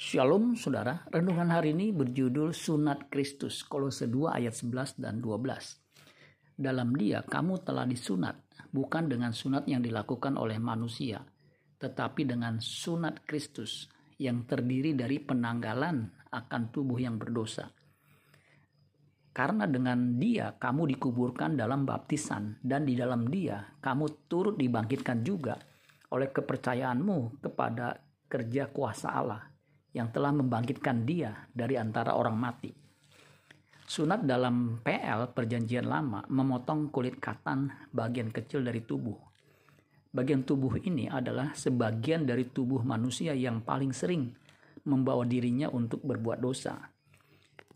Shalom saudara, renungan hari ini berjudul Sunat Kristus, Kolose 2 ayat 11 dan 12. Dalam dia kamu telah disunat, bukan dengan sunat yang dilakukan oleh manusia, tetapi dengan sunat Kristus yang terdiri dari penanggalan akan tubuh yang berdosa. Karena dengan dia kamu dikuburkan dalam baptisan dan di dalam dia kamu turut dibangkitkan juga oleh kepercayaanmu kepada kerja kuasa Allah yang telah membangkitkan dia dari antara orang mati. Sunat dalam PL Perjanjian Lama memotong kulit katan bagian kecil dari tubuh. Bagian tubuh ini adalah sebagian dari tubuh manusia yang paling sering membawa dirinya untuk berbuat dosa.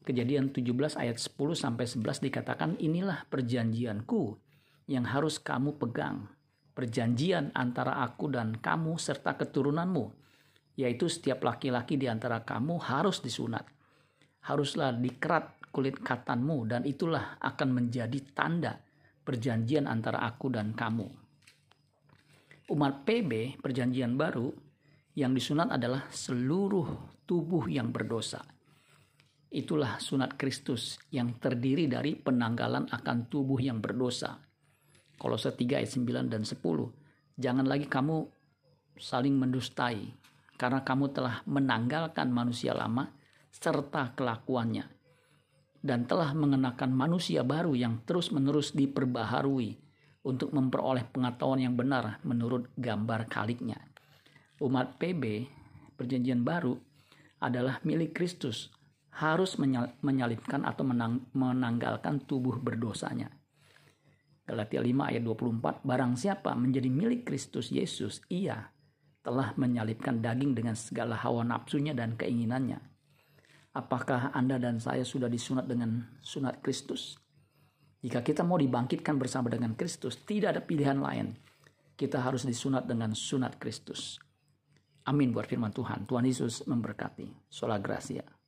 Kejadian 17 ayat 10 sampai 11 dikatakan inilah perjanjianku yang harus kamu pegang. Perjanjian antara aku dan kamu serta keturunanmu yaitu setiap laki-laki di antara kamu harus disunat. Haruslah dikerat kulit katanmu dan itulah akan menjadi tanda perjanjian antara aku dan kamu. Umat PB perjanjian baru yang disunat adalah seluruh tubuh yang berdosa. Itulah sunat Kristus yang terdiri dari penanggalan akan tubuh yang berdosa. Kolose 3 ayat 9 dan 10. Jangan lagi kamu saling mendustai, karena kamu telah menanggalkan manusia lama serta kelakuannya dan telah mengenakan manusia baru yang terus-menerus diperbaharui untuk memperoleh pengetahuan yang benar menurut gambar kaliknya. Umat PB perjanjian baru adalah milik Kristus harus menyalipkan atau menang, menanggalkan tubuh berdosanya. Galatia 5 ayat 24 Barang siapa menjadi milik Kristus Yesus ia telah menyalipkan daging dengan segala hawa nafsunya dan keinginannya. Apakah Anda dan saya sudah disunat dengan sunat Kristus? Jika kita mau dibangkitkan bersama dengan Kristus, tidak ada pilihan lain. Kita harus disunat dengan sunat Kristus. Amin buat firman Tuhan. Tuhan Yesus memberkati. Sola Gracia.